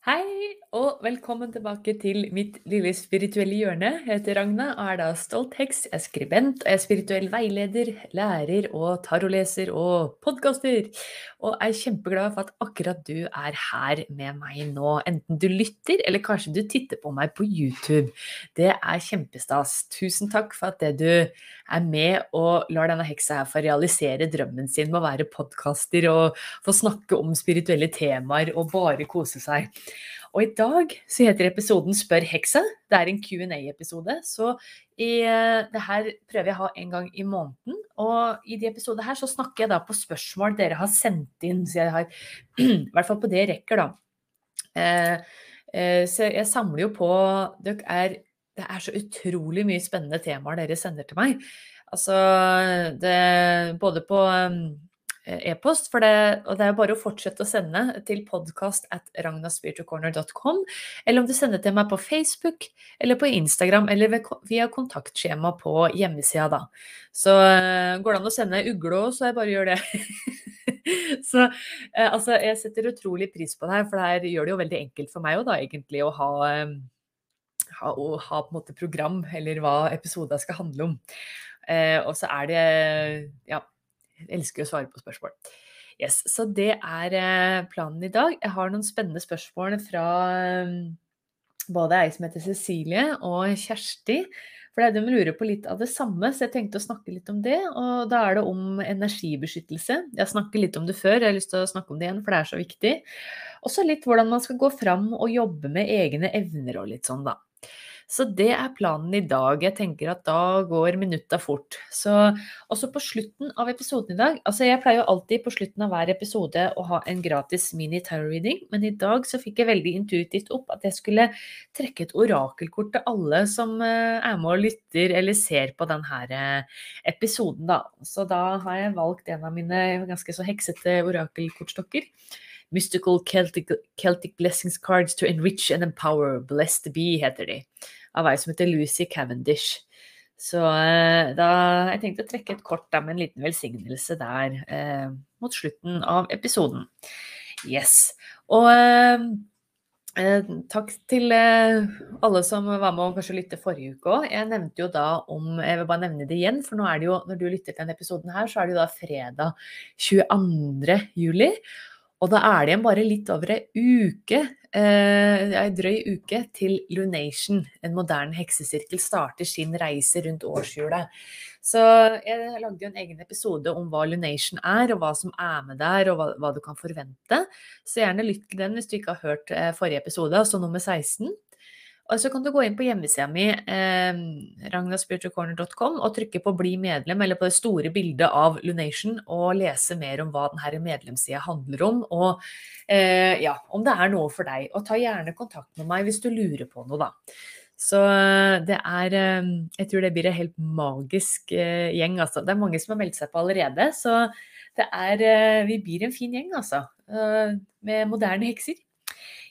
Hei, og velkommen tilbake til mitt lille spirituelle hjørne. Jeg heter Ragna og er da stolt heks. Jeg er skribent, og jeg er spirituell veileder, lærer og taroleser og podkaster. Og er kjempeglad for at akkurat du er her med meg nå. Enten du lytter, eller kanskje du titter på meg på YouTube. Det er kjempestas. Tusen takk for at det du er med og lar denne heksa her få realisere drømmen sin med å være podkaster og få snakke om spirituelle temaer og bare kose seg. Og i dag så heter episoden Spør heksa. Det er en Q&A-episode, så i, eh, det her prøver jeg å ha en gang i måneden. Og i de episodene her så snakker jeg da på spørsmål dere har sendt inn, så jeg har i hvert fall på det jeg rekker, da. Eh, eh, så jeg samler jo på Dere er, det er så utrolig mye spennende temaer dere sender til meg. Altså det, både på Eh, e-post. For det, og det er bare å fortsette å sende til podkast at ragnaspiritualcorner.com. Eller om du sender til meg på Facebook eller på Instagram eller via kontaktskjema på hjemmesida, da. Så uh, går det an å sende ugle så jeg bare gjør det. så uh, altså, jeg setter utrolig pris på det her, for det her gjør det jo veldig enkelt for meg òg, da, egentlig, å ha um, ha, å ha på en måte program, eller hva episoden skal handle om. Eh, og så er det ja, jeg elsker å svare på spørsmål. Yes, så det er eh, planen i dag. Jeg har noen spennende spørsmål fra eh, både ei som heter Cecilie og Kjersti. For de lurer på litt av det samme, så jeg tenkte å snakke litt om det. Og da er det om energibeskyttelse. Jeg snakket litt om det før, jeg har lyst til å snakke om det igjen, for det er så viktig. Og så litt hvordan man skal gå fram og jobbe med egne evner og litt sånn, da. Så det er planen i dag. Jeg tenker at da går minutta fort. Så også på slutten av episoden i dag Altså jeg pleier jo alltid på slutten av hver episode å ha en gratis mini-terror-reading, men i dag så fikk jeg veldig intuitivt opp at jeg skulle trekke et orakelkort til alle som eh, er med og lytter eller ser på denne eh, episoden, da. Så da har jeg valgt en av mine ganske så heksete orakelkortstokker. Mystical Celtic, Celtic Blessings Cards to Enrich and Empower. Blessed Be, heter de av ei som heter Lucy Cavendish. Så eh, da jeg tenkte å trekke et kort da, med en liten velsignelse der eh, mot slutten av episoden. Yes. Og eh, eh takk til eh, alle som var med og kanskje lytte forrige uke òg. Jeg nevnte jo da om Jeg vil bare nevne det igjen, for nå er det jo, når du lytter til denne episoden her, så er det jo da fredag 22. juli. Og da er det igjen bare litt over ei uke, eh, ei drøy uke, til Lunation, en moderne heksesirkel, starter sin reise rundt årshjulet. Så jeg lagde jo en egen episode om hva Lunation er, og hva som er med der, og hva, hva du kan forvente. Så gjerne lytt til den hvis du ikke har hørt eh, forrige episode, altså nummer 16. Og så kan du gå inn på hjemmesida mi, eh, ragnaspiritualcorner.com, og trykke på 'bli medlem', eller på det store bildet av Lunation, og lese mer om hva denne medlemssida handler om, og eh, ja, om det er noe for deg. Og ta gjerne kontakt med meg hvis du lurer på noe, da. Så eh, det er eh, Jeg tror det blir en helt magisk eh, gjeng, altså. Det er mange som har meldt seg på allerede, så det er Vi blir en fin gjeng, altså. Med moderne hekser.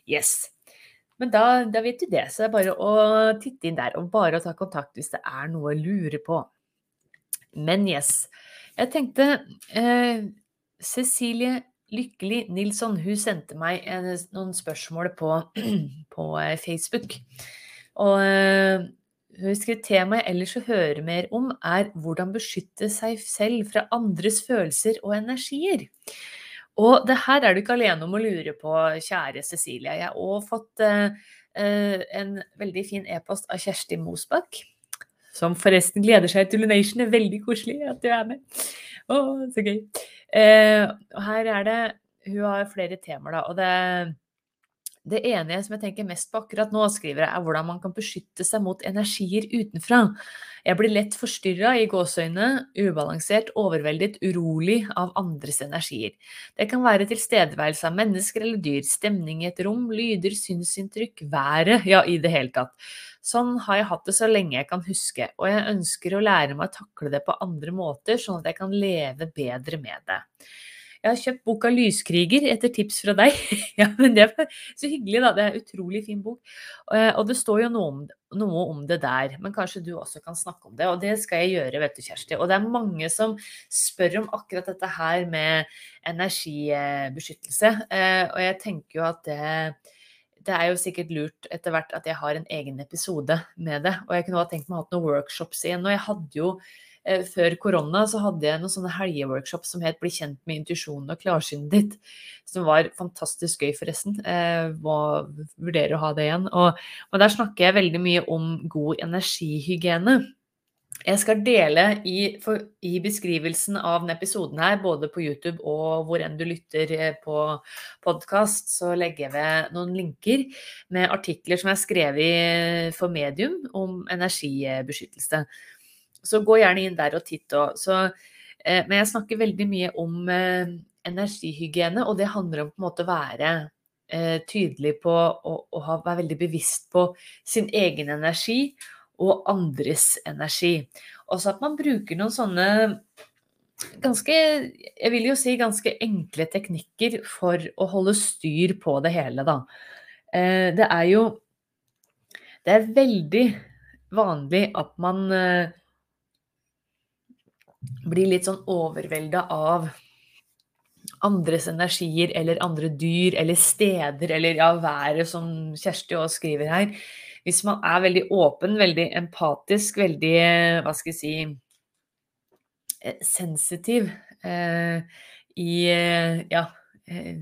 Yes. Men da, da, vet du det, så det er bare å titte inn der, og bare å ta kontakt hvis det er noe å lure på. Men yes. Jeg tenkte eh, Cecilie Lykkelig Nilsson hun sendte meg en, noen spørsmål på, på eh, Facebook. Og eh, hun skrev temaet jeg ellers å høre mer om, er hvordan beskytte seg selv fra andres følelser og energier. Og det her er du ikke alene om å lure på, kjære Cecilie. Jeg har òg fått eh, eh, en veldig fin e-post av Kjersti Mosbakk, som forresten gleder seg til Lunation. Det er veldig koselig at du er med. Å, så gøy. Eh, og her er det Hun har flere temaer, da. Og det, det ene som jeg tenker mest på akkurat nå, skriver jeg, er hvordan man kan beskytte seg mot energier utenfra. Jeg blir lett forstyrra i gåseøyne, ubalansert, overveldet, urolig av andres energier. Det kan være tilstedeværelse av mennesker eller dyr, stemning i et rom, lyder, synsinntrykk, været, ja, i det hele tatt. Sånn har jeg hatt det så lenge jeg kan huske, og jeg ønsker å lære meg å takle det på andre måter, sånn at jeg kan leve bedre med det. Jeg har kjøpt boka 'Lyskriger' etter tips fra deg. ja, men Det er så hyggelig, da. Det er en utrolig fin bok. Eh, og det står jo noe om, noe om, det der, men kanskje du også kan snakke om det. Og det skal jeg gjøre, vet du, Kjersti. Og det er mange som spør om akkurat dette her med energibeskyttelse. Eh, og jeg tenker jo at det det er jo sikkert lurt etter hvert at jeg har en egen episode med det. Og jeg kunne ha tenkt meg å ha noen workshops igjen. Og jeg hadde jo eh, før korona så hadde jeg noen sånne helgeworkshop som het 'Bli kjent med intuisjonen og klarsynet ditt'. Som var fantastisk gøy, forresten. Eh, må vurdere å ha det igjen. Og, og der snakker jeg veldig mye om god energihygiene. Jeg skal dele i, for, i, beskrivelsen av denne episoden her, både på YouTube og hvor enn du lytter eh, på podkast, så legger jeg ved noen linker med artikler som er skrevet for Medium om energibeskyttelse. Så gå gjerne inn der og titt òg. Eh, men jeg snakker veldig mye om eh, energihygiene, og det handler om på en måte å være eh, tydelig på å være veldig bevisst på sin egen energi og andres energi. Også at man bruker noen sånne ganske Jeg vil jo si ganske enkle teknikker for å holde styr på det hele, da. Det er jo Det er veldig vanlig at man blir litt sånn overvelda av andres energier eller andre dyr eller steder eller ja, været, som Kjersti også skriver her hvis man er veldig åpen, veldig empatisk, veldig Hva skal jeg si eh, Sensitiv eh, i eh, Ja. Eh,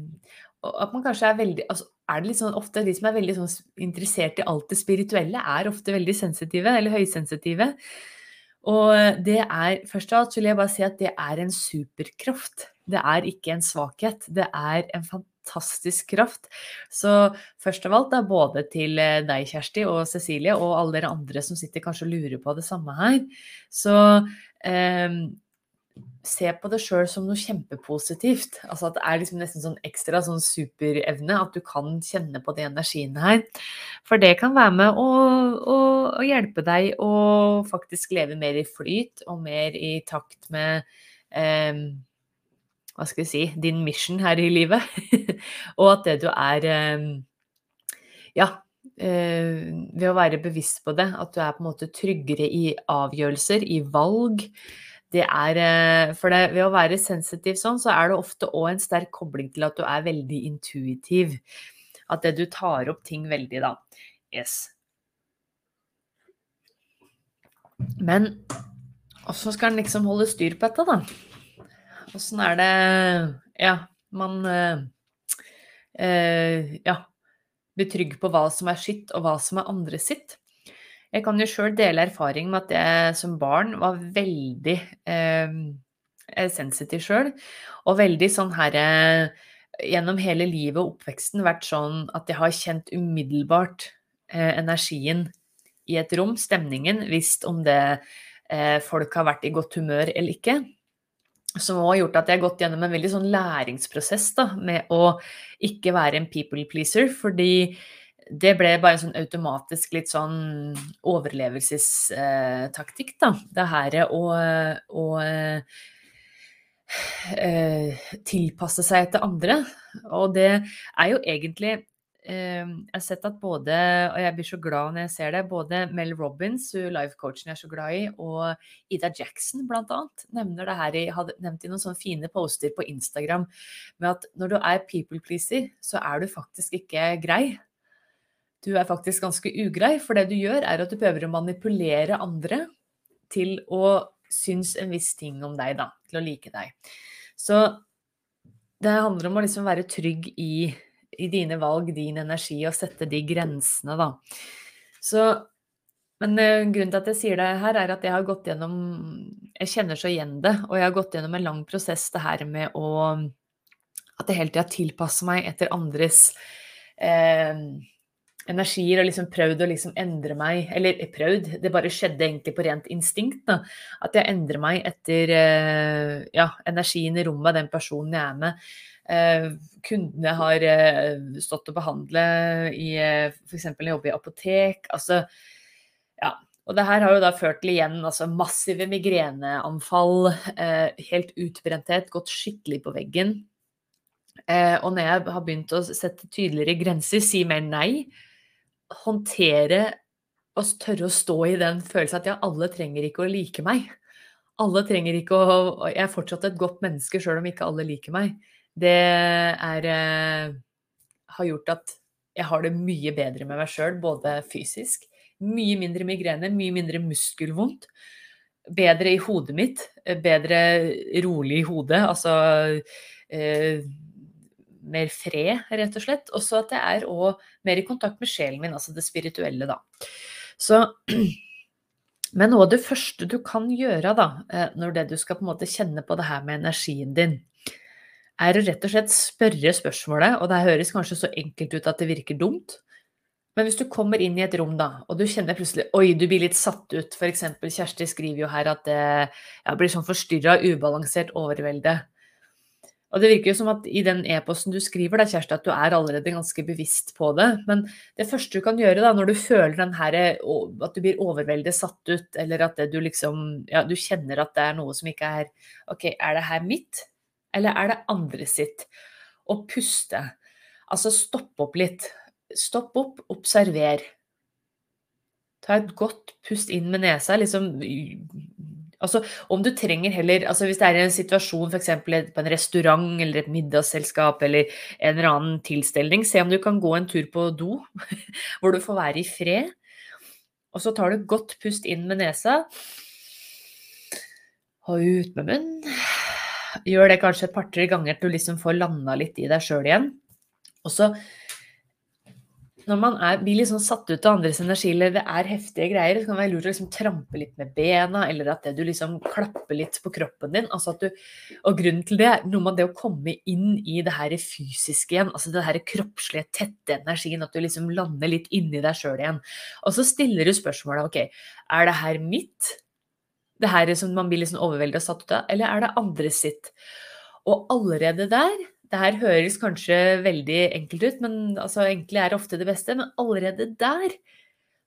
at man kanskje er veldig altså, er det sånn, ofte De som er veldig sånn interessert i alt det spirituelle, er ofte veldig sensitive, eller høysensitive. Og det er Først av alt vil jeg bare si at det er en superkraft. Det er ikke en svakhet. Det er en fantastisk kraft. Så først av alt da, både til eh, deg, Kjersti, og Cecilie, og alle dere andre som sitter kanskje og lurer på det samme her, så eh, se på det sjøl som noe kjempepositivt. Altså at det er liksom nesten sånn ekstra sånn superevne, at du kan kjenne på de energiene her. For det kan være med å, å, å hjelpe deg å faktisk leve mer i flyt og mer i takt med eh, hva skal vi si, din mission her i livet. og at det du er ehm, Ja, eh, ved å være bevisst på det, at du er på en måte tryggere i avgjørelser, i valg. Det er eh, For det, ved å være sensitiv sånn, så er det ofte òg en sterk kobling til at du er veldig intuitiv. At det du tar opp ting veldig, da. Yes. Men åssen skal en liksom holde styr på dette, da? Åssen er det Ja, man eh, Ja, blir trygg på hva som er sitt, og hva som er andre sitt. Jeg kan jo sjøl dele erfaring med at jeg som barn var veldig eh, sensitiv sjøl. Og veldig sånn herre eh, Gjennom hele livet og oppveksten vært sånn at jeg har kjent umiddelbart eh, energien i et rom, stemningen, visst om det eh, folk har vært i godt humør eller ikke som har gjort at jeg har gått gjennom en veldig sånn læringsprosess da, med å ikke være en people pleaser, fordi det ble bare en sånn automatisk litt sånn overlevelsestaktikk, da. Det her å, å eh, tilpasse seg etter andre. Og det er jo egentlig Ehm, jeg har sett at både, og jeg blir så glad når jeg ser det, både Mel Robbins, life-coachen jeg er så glad i, og Ida Jackson bl.a. nevner det her i, hadde nevnt i noen sånne fine poster på Instagram med at når du er people pleaser, så er du faktisk ikke grei. Du er faktisk ganske ugrei, for det du gjør, er at du prøver å manipulere andre til å synes en viss ting om deg, da. Til å like deg. Så det handler om å liksom være trygg i i dine valg, din energi, og sette de grensene, da. Så Men uh, grunnen til at jeg sier det her, er at jeg har gått gjennom Jeg kjenner så igjen det, og jeg har gått gjennom en lang prosess, det her med å At jeg hele tida tilpasser meg etter andres eh, energier og liksom prøvd å liksom endre meg Eller prøvd, det bare skjedde egentlig på rent instinkt. Da. At jeg endrer meg etter eh, ja, energien i rommet, den personen jeg er med. Eh, kundene har eh, stått og behandle i eh, f.eks. når jeg i apotek. altså ja, og det her har jo da ført til igjen altså massive migreneanfall, eh, helt utbrenthet, gått skikkelig på veggen. Eh, og når jeg har begynt å sette tydeligere grenser, si mer nei, håndtere og tørre å stå i den følelsen at ja, alle trenger ikke å like meg. Alle trenger ikke å Jeg er fortsatt et godt menneske sjøl om ikke alle liker meg. Det er eh, har gjort at jeg har det mye bedre med meg sjøl, både fysisk mye mindre migrene, mye mindre muskelvondt. Bedre i hodet mitt. Eh, bedre rolig i hodet. Altså eh, mer fred, rett og slett. Også at jeg er òg mer i kontakt med sjelen min, altså det spirituelle, da. Så men noe det første du kan gjøre da, eh, når det du skal på en måte kjenne på det her med energien din, er å rett og slett spørre spørsmålet, og det høres kanskje så enkelt ut at det virker dumt, men hvis du kommer inn i et rom, da, og du kjenner plutselig Oi, du blir litt satt ut. F.eks. Kjersti skriver jo her at det blir sånn forstyrra, ubalansert overvelde. Og det virker jo som at i den e-posten du skriver, da, Kjersti, at du er allerede ganske bevisst på det. Men det første du kan gjøre da, når du føler den her, at du blir overveldet satt ut, eller at du liksom Ja, du kjenner at det er noe som ikke er OK, er det her mitt, eller er det andre sitt? Og puste. Altså stoppe opp litt. Stopp opp, observer. Ta et godt pust inn med nesa. Liksom, altså, om du trenger heller altså Hvis det er en situasjon f.eks. på en restaurant eller et middagsselskap eller en eller annen tilstelning, se om du kan gå en tur på do hvor du får være i fred. Og så tar du godt pust inn med nesa. Og ut med munnen. Gjør det kanskje et par-tre ganger til du liksom får landa litt i deg sjøl igjen. Og så når man er, blir liksom satt ut av andres energi, eller det er heftige greier, så kan det være lurt å liksom trampe litt med bena, eller at du liksom klapper litt på kroppen din. Altså du, og grunnen til det er noe med det å komme inn i det her fysiske igjen, altså det her kroppslige, tette energien, at du liksom lander litt inni deg sjøl igjen. Og så stiller du spørsmålet ok, er det her mitt? Det her som man blir liksom overveldet og satt ut av, eller er det andres sitt? Og allerede der det her høres kanskje veldig enkelt ut, men altså, enkle er ofte det beste. Men allerede der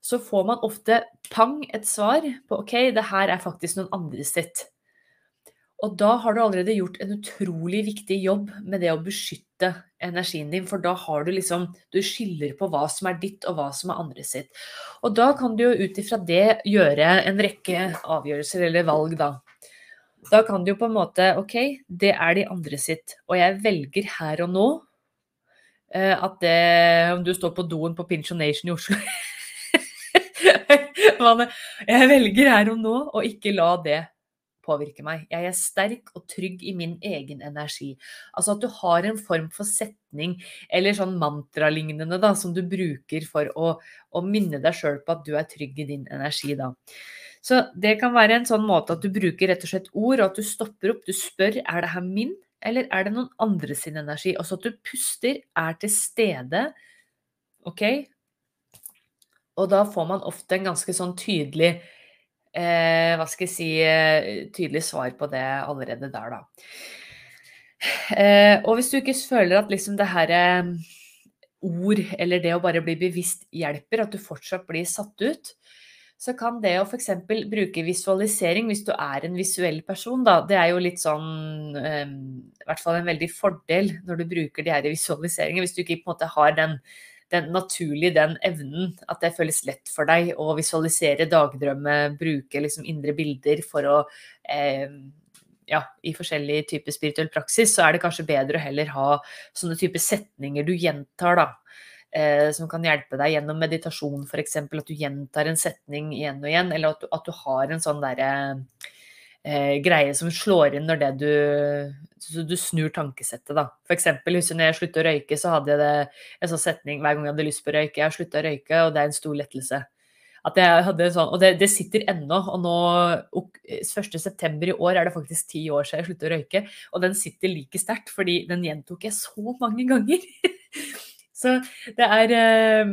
så får man ofte pang et svar på ok, det her er faktisk noen andres sitt. Og da har du allerede gjort en utrolig viktig jobb med det å beskytte energien din, for da har du liksom Du skiller på hva som er ditt, og hva som er andres sitt. Og da kan du jo ut ifra det gjøre en rekke avgjørelser eller valg, da. Da kan du jo på en måte OK, det er de andre sitt. Og jeg velger her og nå uh, at det Om du står på doen på Pinchonation i Oslo Jeg velger her og nå å ikke la det påvirke meg. Jeg er sterk og trygg i min egen energi. Altså at du har en form for setning eller sånn mantralignende da, som du bruker for å, å minne deg sjøl på at du er trygg i din energi da. Så det kan være en sånn måte at du bruker rett og slett ord, og at du stopper opp. Du spør er det her min, eller er det noen andre sin energi? Også at du puster, er til stede. OK? Og da får man ofte en ganske sånn tydelig eh, Hva skal jeg si eh, Tydelig svar på det allerede der, da. Eh, og hvis du ikke føler at liksom det her eh, ord, eller det å bare bli bevisst hjelper, at du fortsatt blir satt ut, så kan det å f.eks. bruke visualisering, hvis du er en visuell person, da, det er jo litt sånn um, I hvert fall en veldig fordel når du bruker de her visualiseringene. Hvis du ikke på en måte har den, den naturlige den evnen, at det føles lett for deg å visualisere, dagdrømme, bruke liksom indre bilder for å eh, ja, i forskjellige typer spirituell praksis, så er det kanskje bedre å heller ha sånne typer setninger du gjentar, da som kan hjelpe deg gjennom meditasjon f.eks. At du gjentar en setning igjen og igjen, eller at du, at du har en sånn derre eh, greie som slår inn når det du Så du snur tankesettet, da. F.eks. husker når jeg sluttet å røyke, så hadde jeg det, en sånn setning hver gang jeg hadde lyst på å røyke. Jeg har slutta å røyke, og det er en stor lettelse. At jeg hadde sånn, Og det, det sitter ennå. Og nå 1.9. i år er det faktisk ti år siden jeg sluttet å røyke. Og den sitter like sterkt, fordi den gjentok jeg så mange ganger. så det er eh,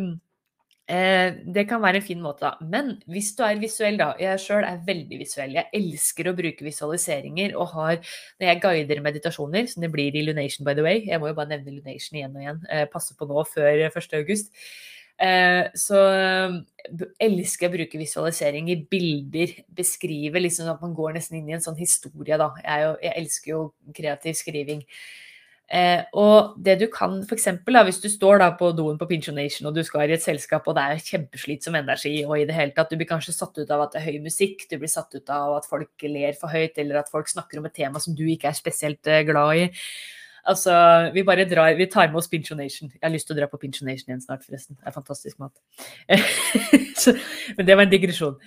eh, Det kan være en fin måte, da. Men hvis du er visuell, da. Jeg sjøl er veldig visuell. Jeg elsker å bruke visualiseringer og har Når jeg guider meditasjoner, som det blir i Lunation, by the way Jeg må jo bare nevne Lunation igjen og igjen. Eh, passe på nå før 1. august. Eh, så eh, elsker jeg å bruke visualisering i bilder. Beskrive liksom at man går nesten inn i en sånn historie, da. Jeg, jo, jeg elsker jo kreativ skriving. Eh, og det du kan f.eks. hvis du står da på doen på Pinchonation og du skal i et selskap og det er kjempeslitsom energi og i det hele tatt, du blir kanskje satt ut av at det er høy musikk, du blir satt ut av at folk ler for høyt eller at folk snakker om et tema som du ikke er spesielt eh, glad i. Altså, vi bare drar, vi tar med oss Pinchonation. Jeg har lyst til å dra på Pinchonation igjen snart, forresten. Det er fantastisk mat. men det var en digresjon.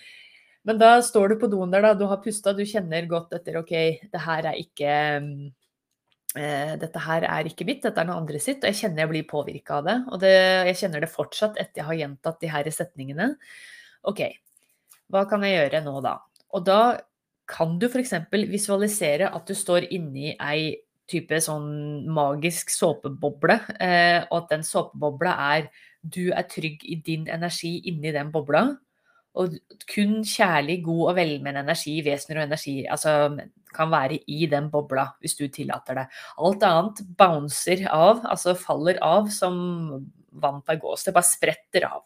Men da står du på doen der, da. Du har pusta, du kjenner godt etter OK, det her er ikke eh, dette her er ikke mitt, dette er noe andre sitt. Og jeg kjenner jeg blir påvirka av det. Og det, jeg kjenner det fortsatt etter jeg har gjentatt de her setningene. OK, hva kan jeg gjøre nå, da? Og da kan du f.eks. visualisere at du står inni ei type sånn magisk såpeboble, eh, og at den såpebobla er du er trygg i din energi inni den bobla. Og kun kjærlig, god og velmenende energi, vesener og energi, altså, kan være i den bobla, hvis du tillater det. Alt annet bouncer av, altså faller av som vann på ei gås. Det bare spretter av.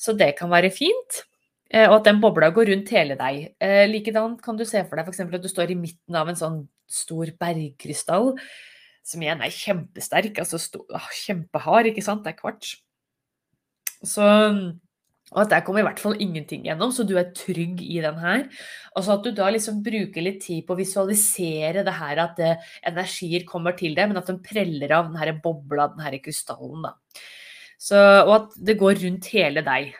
Så det kan være fint. Eh, og at den bobla går rundt hele deg. Eh, likedan kan du se for deg f.eks. at du står i midten av en sånn stor bergkrystall, som igjen er kjempesterk, altså stor, kjempehard, ikke sant, det er kvarts. Så og at der kommer i hvert fall ingenting gjennom, så du er trygg i den her. Og så at du da liksom bruker litt tid på å visualisere det her at eh, energier kommer til deg, men at den preller av den her bobla, den her krystallen, da. Så, og at det går rundt hele deg.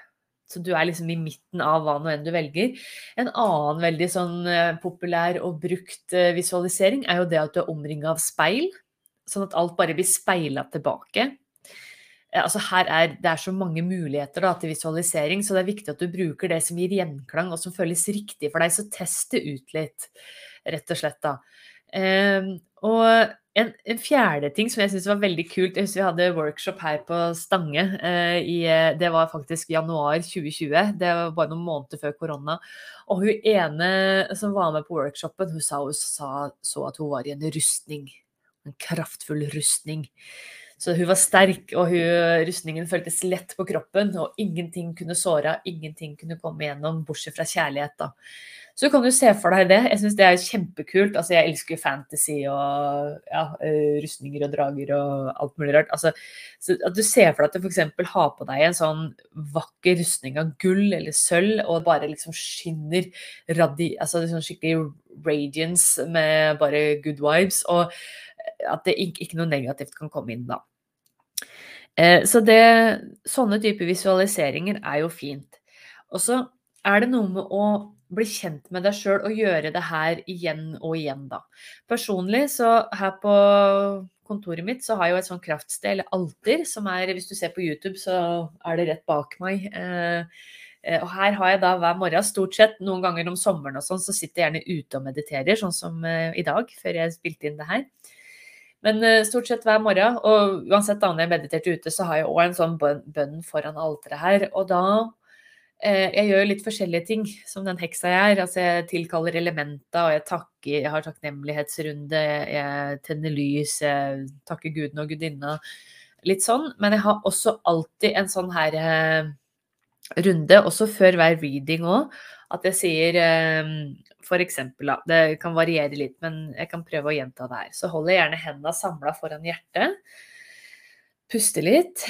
Så du er liksom i midten av hva nå enn du velger. En annen veldig sånn eh, populær og brukt eh, visualisering er jo det at du er omringa av speil. Sånn at alt bare blir speila tilbake. Eh, altså her er, det er så mange muligheter da, til visualisering, så det er viktig at du bruker det som gir gjenklang og som føles riktig for deg. Så test det ut litt, rett og slett. da. Um, og en, en, fjerde ting som jeg syns var veldig kult Jeg husker vi hadde workshop her på Stange. Uh, i, eh, det var faktisk januar 2020. Det var bare noen måneder før korona. Og hun ene som var med på workshopen, hun sa hun sa, så at hun var i en rustning. En kraftfull rustning. Så hun var sterk, og hun, rustningen føltes lett på kroppen. Og ingenting kunne såre, ingenting kunne komme igjennom, bortsett fra kjærlighet. da. Så kan du se for deg det. Jeg syns det er kjempekult. Altså, jeg elsker fantasy og ja, eh, rustninger og drager og alt mulig rart. Altså, at du ser for deg at du f.eks. har på deg en sånn vakker rustning av gull eller sølv, og bare liksom skinner radi... Altså sånn skikkelig radiance med bare good vibes. Og at det ikke, ikke noe negativt kan komme inn da. Eh, så det, sånne typer visualiseringer er jo fint. Og så er det noe med å bli kjent med deg sjøl og gjøre det her igjen og igjen, da. Personlig så her på kontoret mitt så har jeg jo et sånn kraftsted, eller alter, som er Hvis du ser på YouTube, så er det rett bak meg. Eh, eh, og her har jeg da hver morgen, stort sett noen ganger om sommeren og sånn, så sitter jeg gjerne ute og mediterer, sånn som i dag, før jeg spilte inn det her. Men stort sett hver morgen, og uansett da når jeg mediterte ute, så har jeg òg en sånn bønn foran alteret her. Og da Eh, jeg gjør litt forskjellige ting, som den heksa jeg er. Altså, jeg tilkaller elementa, og jeg takker, jeg har takknemlighetsrunde, jeg tenner lys, jeg takker guden og gudinna. Litt sånn. Men jeg har også alltid en sånn her eh, runde, også før hver reading òg, at jeg sier eh, for eksempel, det kan variere litt, men jeg kan prøve å gjenta det her. Så holder jeg gjerne hendene samla foran hjertet. Puster litt.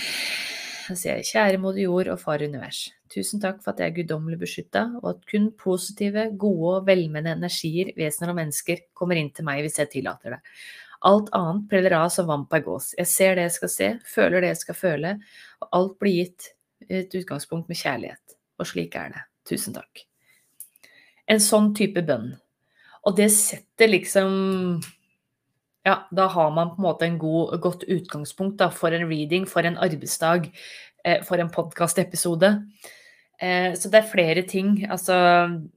Så sier jeg kjære moder jord og far univers. Tusen takk for at jeg er guddommelig beskytta, og at kun positive, gode og velmenende energier, vesener og mennesker kommer inn til meg hvis jeg tillater det. Alt annet preller av som vann på ei gås. Jeg ser det jeg skal se, føler det jeg skal føle, og alt blir gitt et utgangspunkt med kjærlighet. Og slik er det. Tusen takk. En sånn type bønn. Og det setter liksom ja, da har man på en måte en god, godt utgangspunkt da, for en reading, for en arbeidsdag, eh, for en podkastepisode. Eh, så det er flere ting altså,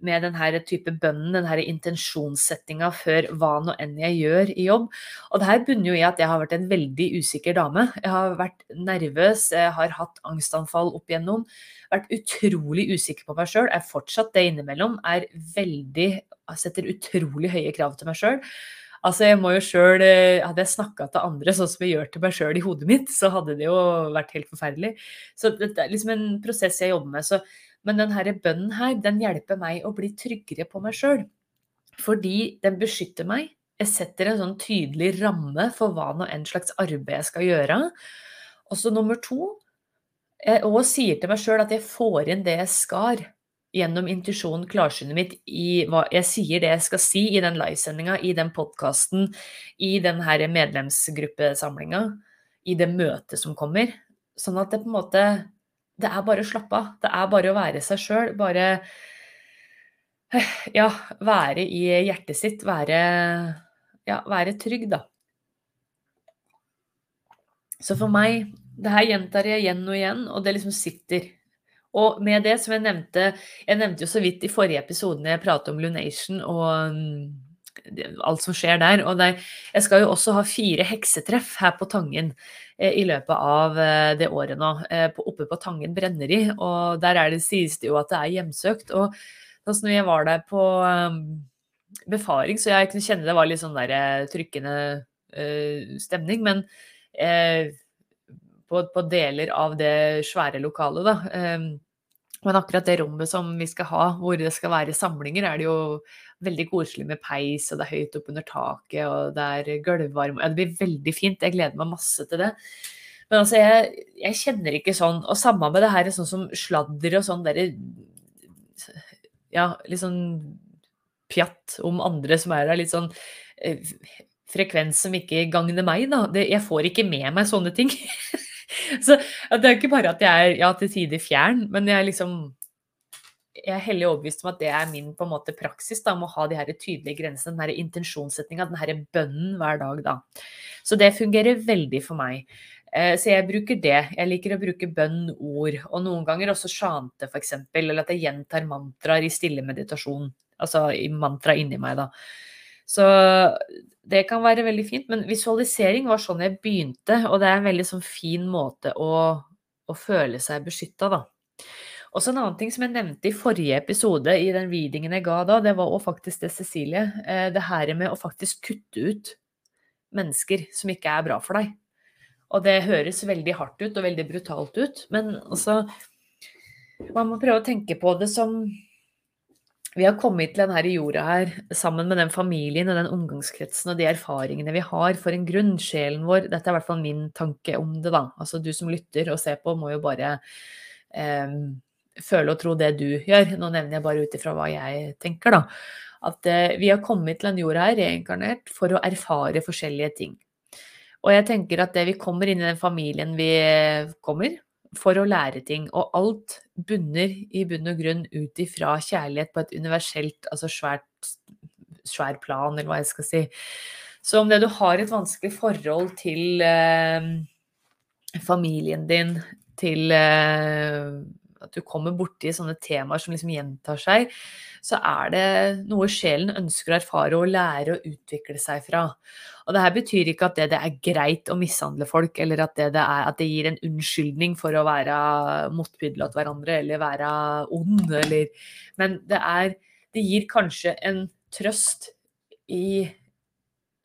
med denne type bønnen, denne intensjonssettinga før hva nå enn jeg gjør i jobb. Og det her bunner jo i at jeg har vært en veldig usikker dame. Jeg har vært nervøs, jeg har hatt angstanfall opp igjennom. Vært utrolig usikker på meg sjøl, er fortsatt det innimellom. Er veldig Setter utrolig høye krav til meg sjøl. Altså, jeg må jo selv, eh, Hadde jeg snakka til andre sånn som jeg gjør til meg sjøl i hodet mitt, så hadde det jo vært helt forferdelig. Så det er liksom en prosess jeg jobber med. Så, men denne bønnen her, den hjelper meg å bli tryggere på meg sjøl. Fordi den beskytter meg. Jeg setter en sånn tydelig ramme for hva nå enn slags arbeid jeg skal gjøre. Og så nummer to, jeg også sier til meg sjøl at jeg får inn det jeg skal gjennom intuisjonen, klarsynet mitt, i hva jeg sier det jeg skal si i den livesendinga, i den podkasten, i den her medlemsgruppesamlinga, i det møtet som kommer. Sånn at det på en måte Det er bare å slappe av. Det er bare å være seg sjøl. Bare Ja, være i hjertet sitt. Være Ja, være trygg, da. Så for meg Det her gjentar jeg igjen og igjen, og det liksom sitter. Og med det, som jeg nevnte Jeg nevnte jo så vidt i forrige episode når jeg pratet om Lunation og mm, alt som skjer der. Og der, jeg skal jo også ha fire heksetreff her på Tangen eh, i løpet av eh, det året nå. Eh, oppe på Tangen brenneri. Og der er det, sies det jo at det er hjemsøkt. Og altså, når jeg var der på um, befaring, så jeg kunne kjenne det var litt sånn der trykkende uh, stemning. Men uh, på, på, deler av det svære lokalet, da. Um, men akkurat det rommet som vi skal ha, hvor det skal være samlinger, er det jo veldig koselig med peis, og det er høyt opp under taket, og det er gulvvarme Ja, det blir veldig fint. Jeg gleder meg masse til det. Men altså, jeg, jeg kjenner ikke sånn Og samme med det her, sånn som sladder og sånn derre Ja, litt sånn pjatt om andre som er der. Litt sånn eh, frekvens som ikke gagner meg, da. Det, jeg får ikke med meg sånne ting. Så det er ikke bare at jeg er ja, til tider fjern, men jeg er liksom jeg er hellig overbevist om at det er min på en måte praksis, da, om å ha de her tydelige grensene, den her intensjonssetninga, den her bønnen hver dag, da. Så det fungerer veldig for meg. Eh, så jeg bruker det. Jeg liker å bruke bønn, ord, og noen ganger også sjante, f.eks., eller at jeg gjentar mantraer i stille meditasjon. Altså mantra inni meg, da. Så det kan være veldig fint. Men visualisering var sånn jeg begynte, og det er en veldig sånn fin måte å, å føle seg beskytta, da. Og så en annen ting som jeg nevnte i forrige episode, i den readingen jeg ga da, det var også faktisk det, Cecilie. Eh, det her med å faktisk kutte ut mennesker som ikke er bra for deg. Og det høres veldig hardt ut og veldig brutalt ut, men altså Man må prøve å tenke på det som vi har kommet til denne jorda her sammen med den familien og den omgangskretsen og de erfaringene vi har for en grunn. Sjelen vår Dette er i hvert fall min tanke om det, da. Altså du som lytter og ser på, må jo bare eh, føle og tro det du gjør. Nå nevner jeg bare ut ifra hva jeg tenker, da. At eh, vi har kommet til den jorda her reinkarnert for å erfare forskjellige ting. Og jeg tenker at det vi kommer inn i den familien vi kommer, for å lære ting. Og alt bunner i bunn og grunn ut ifra kjærlighet på et universelt, altså svært, svær plan, eller hva jeg skal si. Så om det du har et vanskelig forhold til eh, familien din, til eh, at du kommer borti sånne temaer som liksom gjentar seg, så er det noe sjelen ønsker å erfare og lære å utvikle seg fra. Og det her betyr ikke at det, det er greit å mishandle folk, eller at det, det, er, at det gir en unnskyldning for å være motbydelig til hverandre, eller være ond, eller Men det er Det gir kanskje en trøst i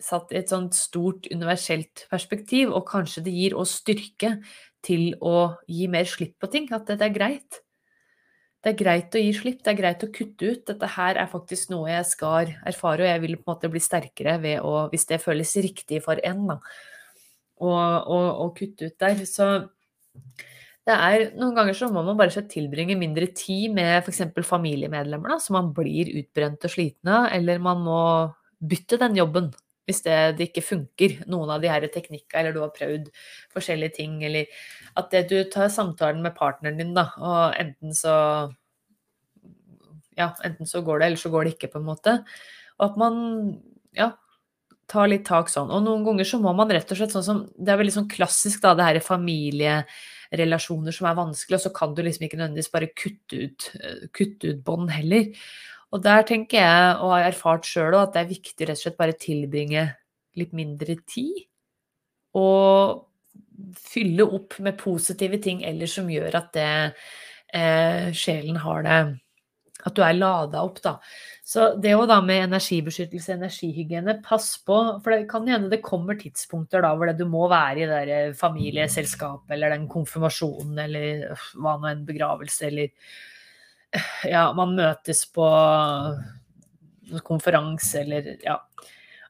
satt i et sånt stort universelt perspektiv, og kanskje det gir oss styrke til å gi mer slipp på ting. At det er greit. Det er greit å gi slipp, det er greit å kutte ut. Dette her er faktisk noe jeg skal erfare, og jeg vil på en måte bli sterkere ved å, hvis det føles riktig for en, da, å kutte ut der. Så det er noen ganger så må man bare tilbringe mindre tid med f.eks. familiemedlemmer, da, så man blir utbrent og sliten eller man må bytte den jobben hvis det, det, ikke funker, noen av de her teknikkene, eller du har prøvd forskjellige ting, eller at det, du tar samtalen med partneren din, da, og enten så Ja, enten så går det, eller så går det ikke, på en måte. Og at man ja, tar litt tak sånn. Og noen ganger så må man rett og slett sånn som Det er veldig sånn klassisk, da, det her familierelasjoner som er vanskelig, og så kan du liksom ikke nødvendigvis bare kutte ut, kutte ut bånd heller. Og der tenker jeg, og har erfart sjøl at det er viktig rett og slett bare tilbringe litt mindre tid. Og fylle opp med positive ting ellers som gjør at det, eh, sjelen har det At du er lada opp, da. Så det òg da med energibeskyttelse, energihygiene, pass på. For det kan hende det kommer tidspunkter da hvor det, du må være i det der familieselskapet eller den konfirmasjonen eller hva nå enn, begravelse eller ja, man møtes på konferanse eller ja.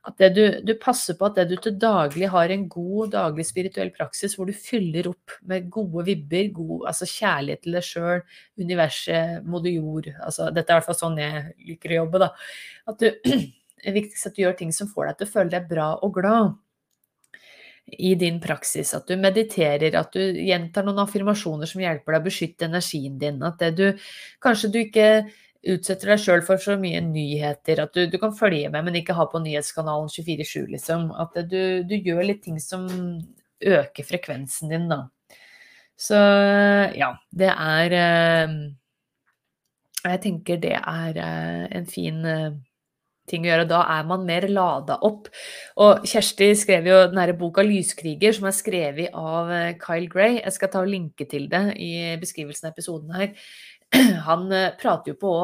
At du, du, passer på at det du til daglig har en god daglig spirituell praksis hvor du fyller opp med gode vibber, god, altså kjærlighet til deg sjøl, universet, moder jord altså, Dette er i hvert fall sånn jeg liker å jobbe, da. At du, det er viktigst at du gjør ting som får deg til å føle deg bra og glad i din praksis. At du mediterer, at du gjentar noen affirmasjoner som hjelper deg å beskytte energien din. At du kanskje du ikke utsetter deg sjøl for så mye nyheter. At du, du, kan følge med, men ikke ha på nyhetskanalen 24-7, liksom. At du, du, gjør litt ting som øker frekvensen din, da. Så ja, det er eh, Jeg tenker det er eh, en fin eh, ting å gjøre. Da er man mer lada opp. Og Kjersti skrev jo denne boka 'Lyskriger', som er skrevet av eh, Kyle Gray. Jeg skal ta og linke til det i beskrivelsen av episoden her. Han eh, prater jo på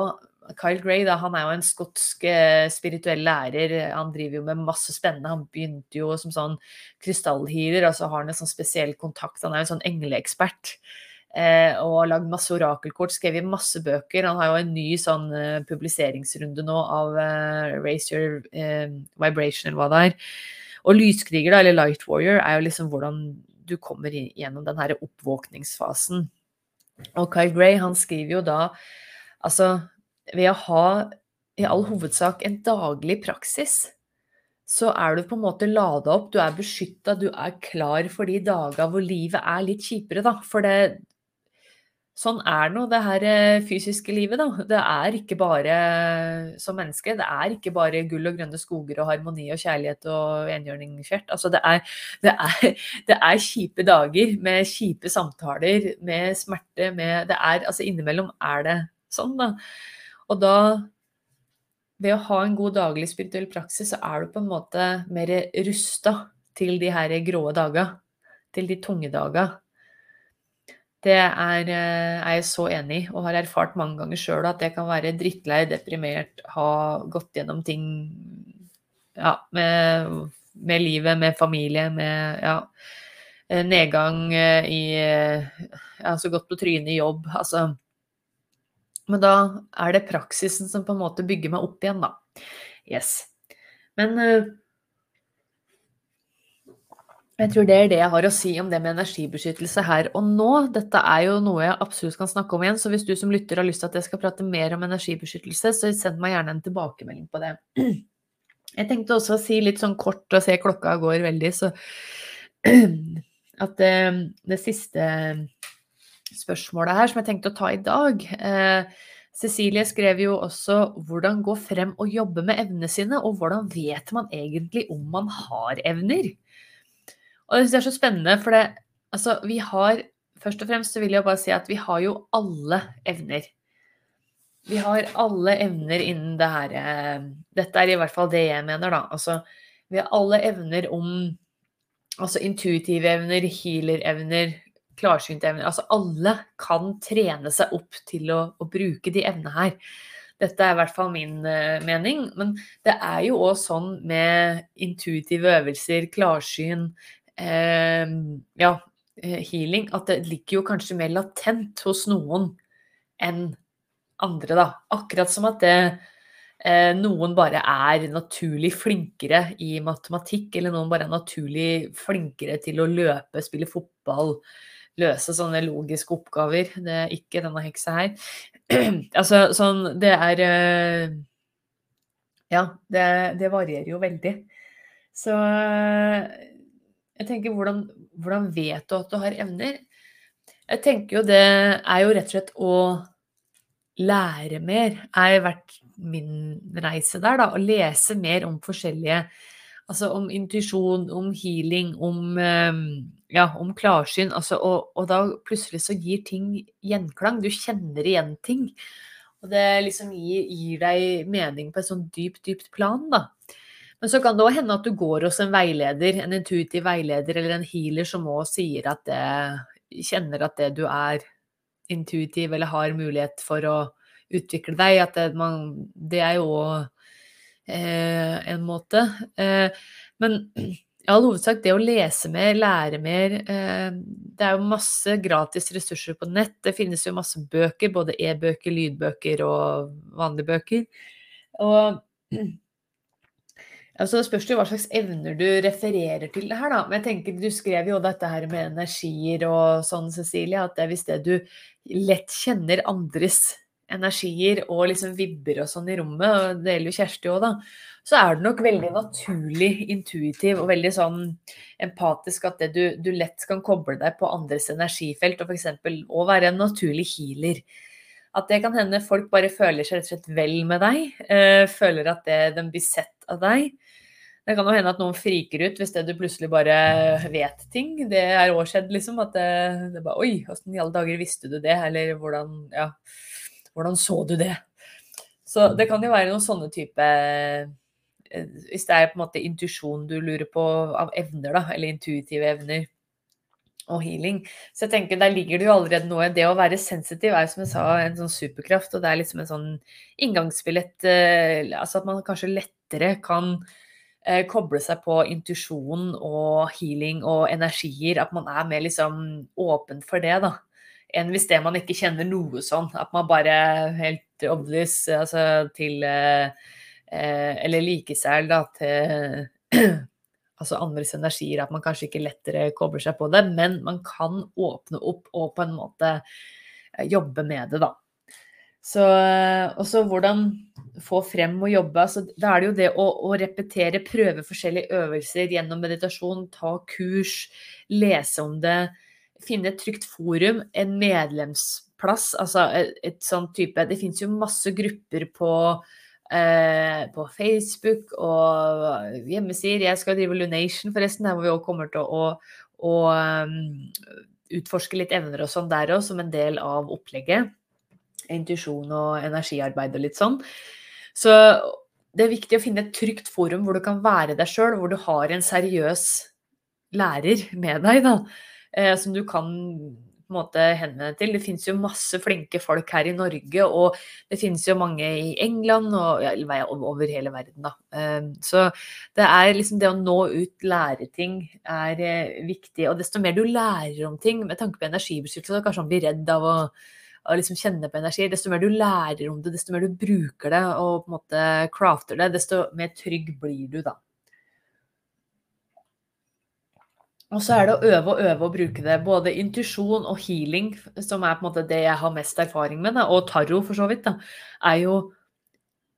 Kyle Gray da, han er jo en skotsk eh, spirituell lærer. Han driver jo med masse spennende. Han begynte jo som sånn krystallhealer, og så har han en sånn spesiell kontakt. Han er jo en sånn engleekspert eh, og har lagd masse orakelkort, skrevet masse bøker. Han har jo en ny sånn uh, publiseringsrunde nå av uh, Raise Your uh, Vibration, eller hva det er. Og lyskriger, da, eller Light Warrior, er jo liksom hvordan du kommer gjennom den her oppvåkningsfasen. Og Kyle Gray, han skriver jo da altså ved å ha i all hovedsak en daglig praksis, så er du på en måte lada opp, du er beskytta, du er klar for de dager hvor livet er litt kjipere, da. For det, sånn er nå det her eh, fysiske livet, da. Det er ikke bare som menneske. Det er ikke bare gull og grønne skoger og harmoni og kjærlighet og enhjørningskjert. Altså det er, det, er, det er, kjipe dager med kjipe samtaler, med smerte, med Det er Altså innimellom er det sånn, da. Og da ved å ha en god daglig spirituell praksis, så er du på en måte mer rusta til de her grå dager. Til de tunge dager. Det er, eh, er, jeg så enig i, og har erfart mange ganger sjøl at jeg kan være drittlei, deprimert, ha gått gjennom ting ja, med, med, livet, med familie, med ja, eh, nedgang i ja, Så godt på trynet i jobb. Altså Men da er det praksisen som på en måte bygger meg opp igjen, da. Yes. Men jeg tror det er det jeg har å si om det med energibeskyttelse her og nå. Dette er jo noe jeg absolutt kan snakke om igjen, så hvis du som lytter har lyst til at jeg skal prate mer om energibeskyttelse, så send meg gjerne en tilbakemelding på det. Jeg tenkte også å si litt sånn kort og se klokka går veldig, så at det, eh, det siste spørsmålet her som jeg tenkte å ta i dag eh, Cecilie skrev jo også 'Hvordan gå frem og jobbe med evnene sine', og hvordan vet man egentlig om man har evner? Og det er så spennende, for det, altså, vi har Først og fremst så vil jeg bare si at vi har jo alle evner. Vi har alle evner innen det her eh, Dette er i hvert fall det jeg mener, da. Altså, vi har alle evner om Altså intuitive evner, healer-evner, klarsynte evner. Altså alle kan trene seg opp til å, å bruke de evnene her. Dette er i hvert fall min uh, mening. Men det er jo òg sånn med intuitive øvelser, klarsyn, eh, ja, healing at det ligger jo kanskje mer latent hos noen enn andre, da. Akkurat som at det, eh, noen bare er naturlig flinkere i matematikk, eller noen bare er naturlig flinkere til å løpe, spille fotball, løse sånne logiske oppgaver. Det er ikke denne heksa her. altså sånn Det er eh, Ja, det, det varierer jo veldig. Så jeg tenker, hvordan, hvordan vet du at du har evner? Jeg tenker jo det er jo rett og slett å lære mer. Er vært min reise der, da. Å lese mer om forskjellige Altså om intuisjon, om healing, om, eh, ja, om klarsyn. Altså, og, og, da plutselig så gir ting gjenklang. Du kjenner igjen ting. Og det liksom gir, gir deg mening på et sånn dypt, dypt plan, da. Men så kan det òg hende at du går hos en veileder, en intuitiv veileder eller en healer som òg sier at det, kjenner at det du er intuitiv eller har mulighet for å utvikle deg. At det, man, det er jo eh, en måte. Eh, men i all hovedsak det å lese mer, lære mer eh, Det er jo masse gratis ressurser på nett. Det finnes jo masse bøker, både e-bøker, lydbøker og vanlige bøker. Og Altså, det spørs jo hva slags evner du refererer til det her, da. Men jeg tenker, du skrev jo dette her med energier og sånn, Cecilie, at det er hvis det du lett kjenner andres energier og liksom vibber og sånn i rommet, og det gjelder jo Kjersti òg, da, så er det nok veldig naturlig, intuitiv og veldig sånn empatisk at du, du lett kan koble deg på andres energifelt, og f.eks. å være en naturlig healer. At det kan hende folk bare føler seg rett og slett vel med deg. Øh, føler at det, de blir sett av deg. Det kan jo hende at noen friker ut hvis det du plutselig bare vet ting. Det er òg skjedd, liksom. At det, det bare Oi, åssen i alle dager visste du det? Eller hvordan Ja, hvordan så du det? Så det kan jo være noen sånne type eh, Hvis det er på en måte intuisjon du lurer på av evner, da, eller intuitive evner og healing. Så jeg tenker der ligger det jo allerede noe. Det å være sensitiv er som jeg sa en sånn superkraft, og det er liksom en sånn inngangsbillett eh, Altså at man kanskje lettere kan eh, koble seg på intuisjon og healing og energier. At man er mer liksom åpen for det, da. Enn hvis det man ikke kjenner noe sånn. At man bare helt obvious altså til eh, eh Eller likesæl, da, til altså andres energier, at man kanskje ikke lettere kobler seg på det, men man kan åpne opp og på en måte jobbe med det, da. Så også hvordan få frem og jobbe. Altså, da er det jo det å, å, repetere, prøve forskjellige øvelser gjennom meditasjon, ta kurs, lese om det, finne et trygt forum, en medlemsplass, altså et, et sånn type Det finnes jo masse grupper på eh, på Facebook og hjemmesider. Jeg skal drive Lunation, forresten, her hvor vi òg kommer til å, å, å um, utforske litt evner og sånn der òg, som en del av opplegget. Intuisjon og energiarbeid og litt sånn. Så det er viktig å finne et trygt forum hvor du kan være deg sjøl, hvor du har en seriøs lærer med deg, da, eh, som du kan på en måte henvende til. Det finnes jo masse flinke folk her i Norge, og det finnes jo mange i England og ja, over hele verden, da. Ehm, så det er liksom det å nå ut, lære ting, er eh, viktig. Og desto mer du lærer om ting, med tanke på energibeskyttelse, kanskje man blir redd av å å liksom kjenne på energi. Desto mer du lærer om det, desto mer du bruker det og på en måte crafter det, desto mer trygg blir du da. Og så er det å øve og øve og bruke det. Både intuisjon og healing, som er på en måte det jeg har mest erfaring med, da, og tarot for så vidt, da, er jo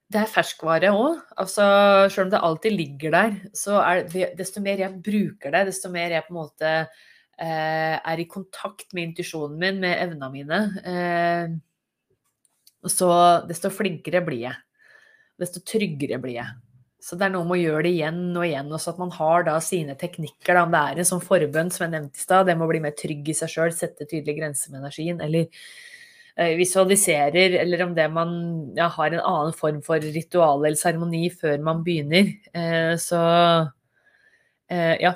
Det er ferskvare òg. Altså, selv om det alltid ligger der, så er det desto mer jeg bruker det, desto mer jeg på en måte er i kontakt med intuisjonen min, med evnene mine, eh, så desto flinkere blir jeg. Desto tryggere blir jeg. Så det er noe med å gjøre det igjen og igjen, og så at man har da sine teknikker. Da, om det er en sånn forbønn som jeg nevnte i stad, det må bli mer trygg i seg sjøl, sette tydelige grenser med energien, eller eh, visualiserer, eller om det man ja, har en annen form for ritual eller seremoni før man begynner. Eh, så eh, ja.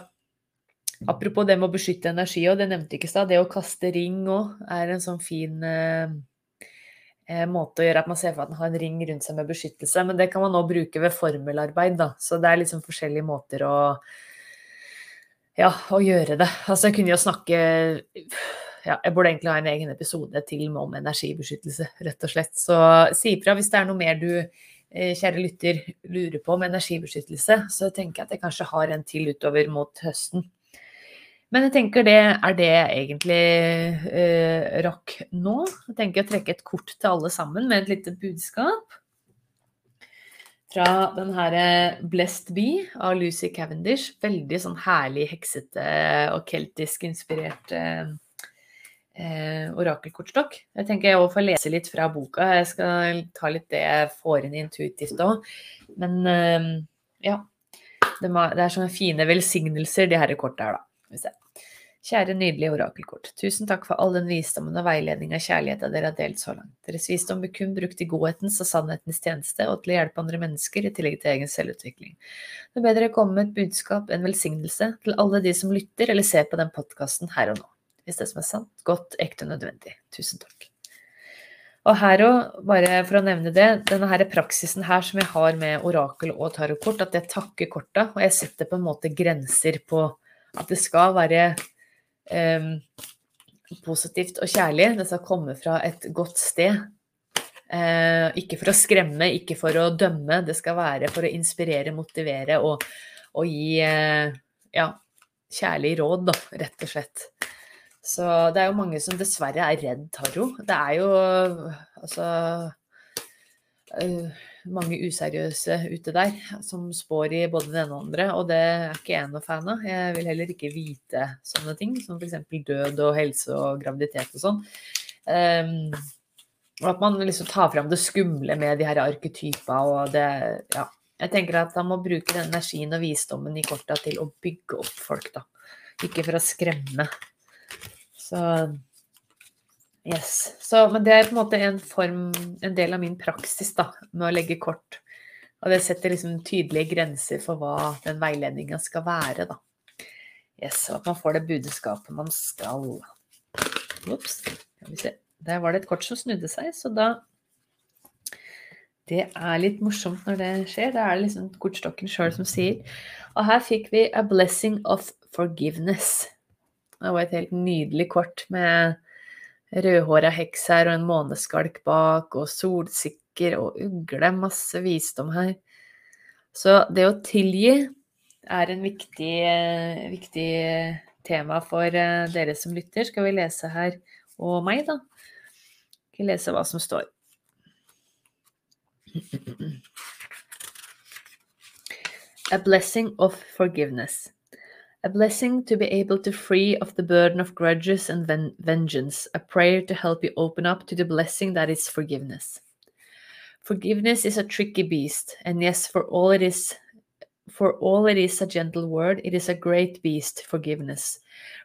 Apropos det med å beskytte energi, og det nevnte ikke i stad, det å kaste ring òg er en sånn fin eh, Eh, måte å gjøre at man ser for at man har en ring rundt seg med beskyttelse. Men det kan man òg bruke ved formelarbeid, da. Så det er liksom forskjellige måter å ja, å gjøre det. Altså jeg kunne jo snakke ja, jeg burde egentlig ha en egen episode til om energibeskyttelse, rett og slett. Så si ifra hvis det er noe mer du, eh, kjære lytter, lurer på om energibeskyttelse. Så tenker jeg at jeg kanskje har en til utover mot høsten. Men jeg tenker det er det jeg egentlig eh, rakk nå. Jeg tenker å trekke et kort til alle sammen med et lite budskap. Fra den her eh, Blessed Bee av Lucy Cavendish. Veldig sånn herlig heksete og keltisk inspirert eh, eh, orakelkortstokk. Jeg tenker jeg òg får lese litt fra boka. Jeg skal ta litt det jeg får inn intuitivt òg. Men eh, ja. det er sånne fine velsignelser, de her kortene her, da. Vi se. Kjære nydelige orakelkort. Tusen takk for all den visdommen og veiledning av kjærligheten dere har delt så langt. Deres visdom blir kun brukt i godhetens og sannhetens tjeneste og til å hjelpe andre mennesker, i tillegg til egen selvutvikling. Det er bedre å komme med et budskap, en velsignelse, til alle de som lytter eller ser på den podkasten her og nå. Hvis det som er sant, godt, ekte og nødvendig. Tusen takk. Og her òg, bare for å nevne det, denne her praksisen her som jeg har med orakel og tarotkort, at jeg takker korta, og jeg setter på en måte grenser på at det skal være positivt og kjærlig. Det skal komme fra et godt sted. Uh, ikke for å skremme, ikke for å dømme. Det skal være for å inspirere, motivere og, og gi uh, ja, kjærlig råd, da, rett og slett. Så det er jo mange som dessverre er redd tarot. Det er jo altså uh, mange useriøse ute der som spår i både det ene og andre, og det er ikke jeg noe fan av. Jeg vil heller ikke vite sånne ting, som f.eks. død og helse og graviditet og sånn. Um, og at man liksom tar fram det skumle med de her arketypa og det Ja. Jeg tenker at man må bruke den energien og visdommen i korta til å bygge opp folk, da. Ikke for å skremme. Så Yes. Så, men det er på en måte en form, en del av min praksis da, med å legge kort. Og det setter liksom tydelige grenser for hva den veiledninga skal være, da. Yes, og at man får det budskapet man skal. Ops. Der var det et kort som snudde seg, så da Det er litt morsomt når det skjer. Det er liksom kortstokken sjøl som sier. Og her fikk vi 'A blessing of forgiveness'. Det var et helt nydelig kort med rødhåra heks her og en måneskalk bak, og solsikker og ugle. Masse visdom her. Så det å tilgi er en viktig, viktig tema for eh, dere som lytter. Skal vi lese her, og meg, da? Skal vi lese hva som står. A blessing of forgiveness. A blessing to be able to free of the burden of grudges and ven- vengeance, a prayer to help you open up to the blessing that is forgiveness. Forgiveness is a tricky beast, and yes, for all it is for all it is a gentle word, it is a great beast, forgiveness.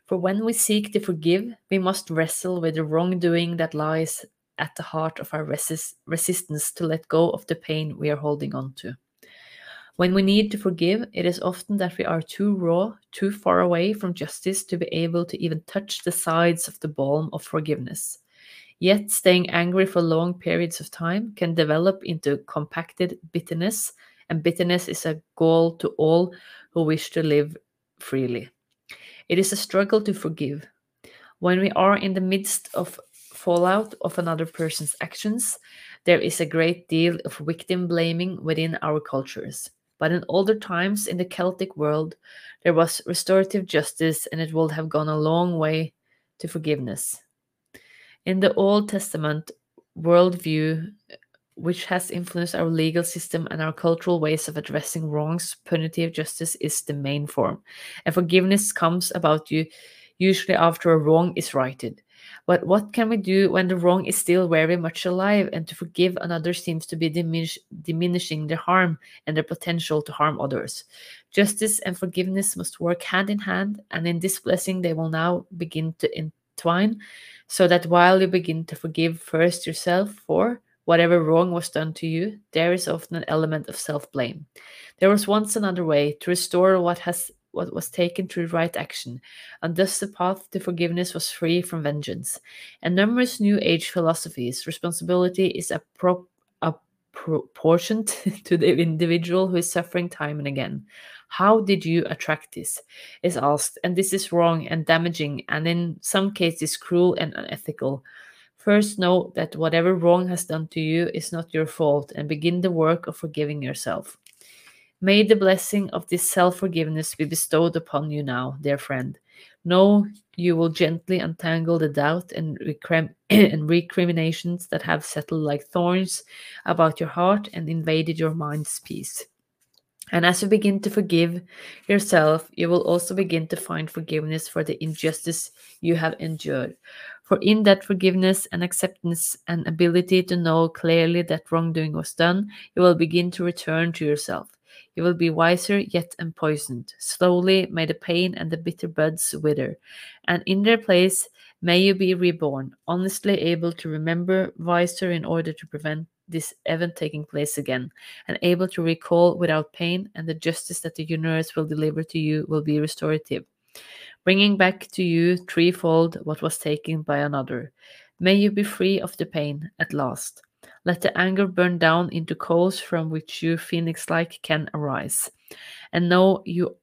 For when we seek to forgive, we must wrestle with the wrongdoing that lies at the heart of our resist- resistance to let go of the pain we are holding on to. When we need to forgive, it is often that we are too raw, too far away from justice to be able to even touch the sides of the balm of forgiveness. Yet, staying angry for long periods of time can develop into compacted bitterness, and bitterness is a gall to all who wish to live freely. It is a struggle to forgive. When we are in the midst of fallout of another person's actions, there is a great deal of victim blaming within our cultures. But in older times in the Celtic world, there was restorative justice and it would have gone a long way to forgiveness. In the Old Testament worldview, which has influenced our legal system and our cultural ways of addressing wrongs, punitive justice is the main form. And forgiveness comes about you usually after a wrong is righted. But what can we do when the wrong is still very much alive and to forgive another seems to be diminish, diminishing their harm and their potential to harm others? Justice and forgiveness must work hand in hand, and in this blessing they will now begin to entwine, so that while you begin to forgive first yourself for whatever wrong was done to you, there is often an element of self blame. There was once another way to restore what has what was taken through right action, and thus the path to forgiveness was free from vengeance. In numerous New Age philosophies, responsibility is appro- apportioned to the individual who is suffering time and again. How did you attract this? is asked, and this is wrong and damaging, and in some cases cruel and unethical. First, know that whatever wrong has done to you is not your fault, and begin the work of forgiving yourself. May the blessing of this self forgiveness be bestowed upon you now, dear friend. Know you will gently untangle the doubt and, recrim- and recriminations that have settled like thorns about your heart and invaded your mind's peace. And as you begin to forgive yourself, you will also begin to find forgiveness for the injustice you have endured. For in that forgiveness and acceptance and ability to know clearly that wrongdoing was done, you will begin to return to yourself. You will be wiser yet unpoisoned. Slowly may the pain and the bitter buds wither, and in their place may you be reborn, honestly able to remember, wiser in order to prevent this event taking place again, and able to recall without pain, and the justice that the universe will deliver to you will be restorative, bringing back to you threefold what was taken by another. May you be free of the pain at last. Let the anger burn down into coals from which you phoenix like can arise. And know you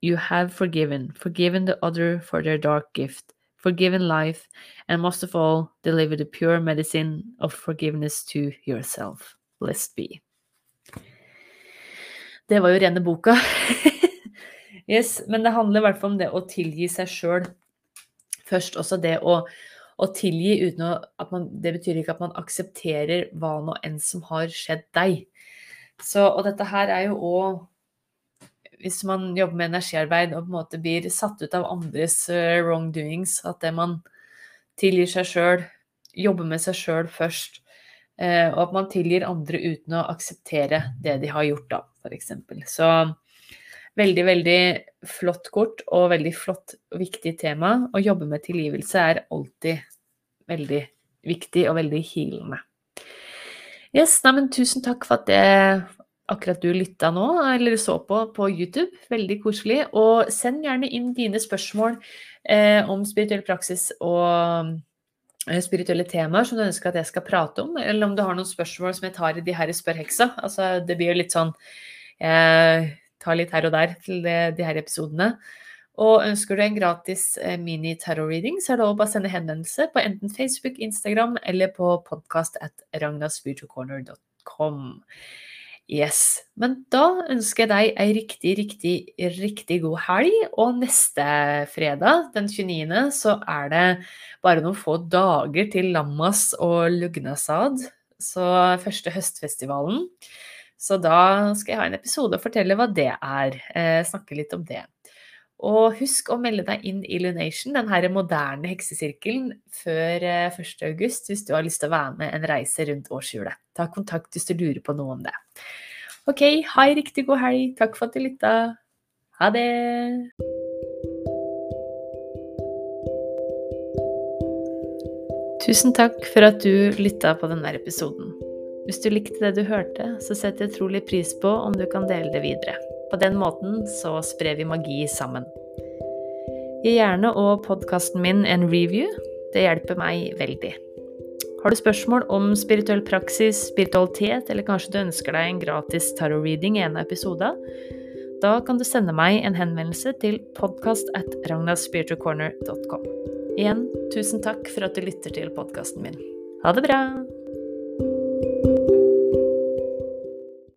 you have forgiven, forgiven the other for their dark gift, forgiven life, and most of all, deliver the pure medicine of forgiveness to yourself. Blessed be. Det var jo rene boka. yes, men det handler i hvert fall om det å tilgi seg sjøl først. Også det å, å tilgi uten å man, Det betyr ikke at man aksepterer hva nå enn som har skjedd deg. Så, og dette her er jo òg hvis man jobber med energiarbeid og på en måte blir satt ut av andres uh, wrongdoings, at det man tilgir seg sjøl, jobber med seg sjøl først, uh, og at man tilgir andre uten å akseptere det de har gjort, da, f.eks. Så veldig, veldig flott kort og veldig flott og viktig tema. Å jobbe med tilgivelse er alltid veldig viktig og veldig healende. Yes, nei, men tusen takk for at det akkurat du lytta nå, eller så på på YouTube. Veldig koselig. Og send gjerne inn dine spørsmål eh, om spirituell praksis og eh, spirituelle temaer som du ønsker at jeg skal prate om, eller om du har noen spørsmål som jeg tar i de her Spør heksa. Altså, det blir jo litt sånn Jeg tar litt her og der til de, her episodene. Og ønsker du en gratis eh, mini-tarot-reading, så er det lov å bare sende henvendelse på enten Facebook, Instagram eller på podkast at ragnarspiritualcorner.com. Yes. Men da ønsker jeg deg ei riktig, riktig, riktig god helg. Og neste fredag, den 29., så er det bare noen få dager til Lammas og Lugnasad. Så første høstfestivalen. Så da skal jeg ha en episode og fortelle hva det er. Eh, snakke litt om det. Og husk å melde deg inn i Lunation, den her moderne heksesirkelen, før 1.8 eh, hvis du har lyst til å være med en reise rundt årshjulet. Ta kontakt hvis du lurer på noe om det. Ok, ha ei riktig god helg. Takk for at du lytta. Ha det! Tusen takk for at du lytta på denne episoden. Hvis du likte det du hørte, så setter jeg trolig pris på om du kan dele det videre. På den måten så sprer vi magi sammen. Gi gjerne og podkasten min en review. Det hjelper meg veldig. Har du spørsmål om spirituell praksis, spiritualitet, eller kanskje du ønsker deg en gratis tarot-reading i en av episodene, da kan du sende meg en henvendelse til podkast at ragnaspiritualcorner.com. Igjen, tusen takk for at du lytter til podkasten min. Ha det bra!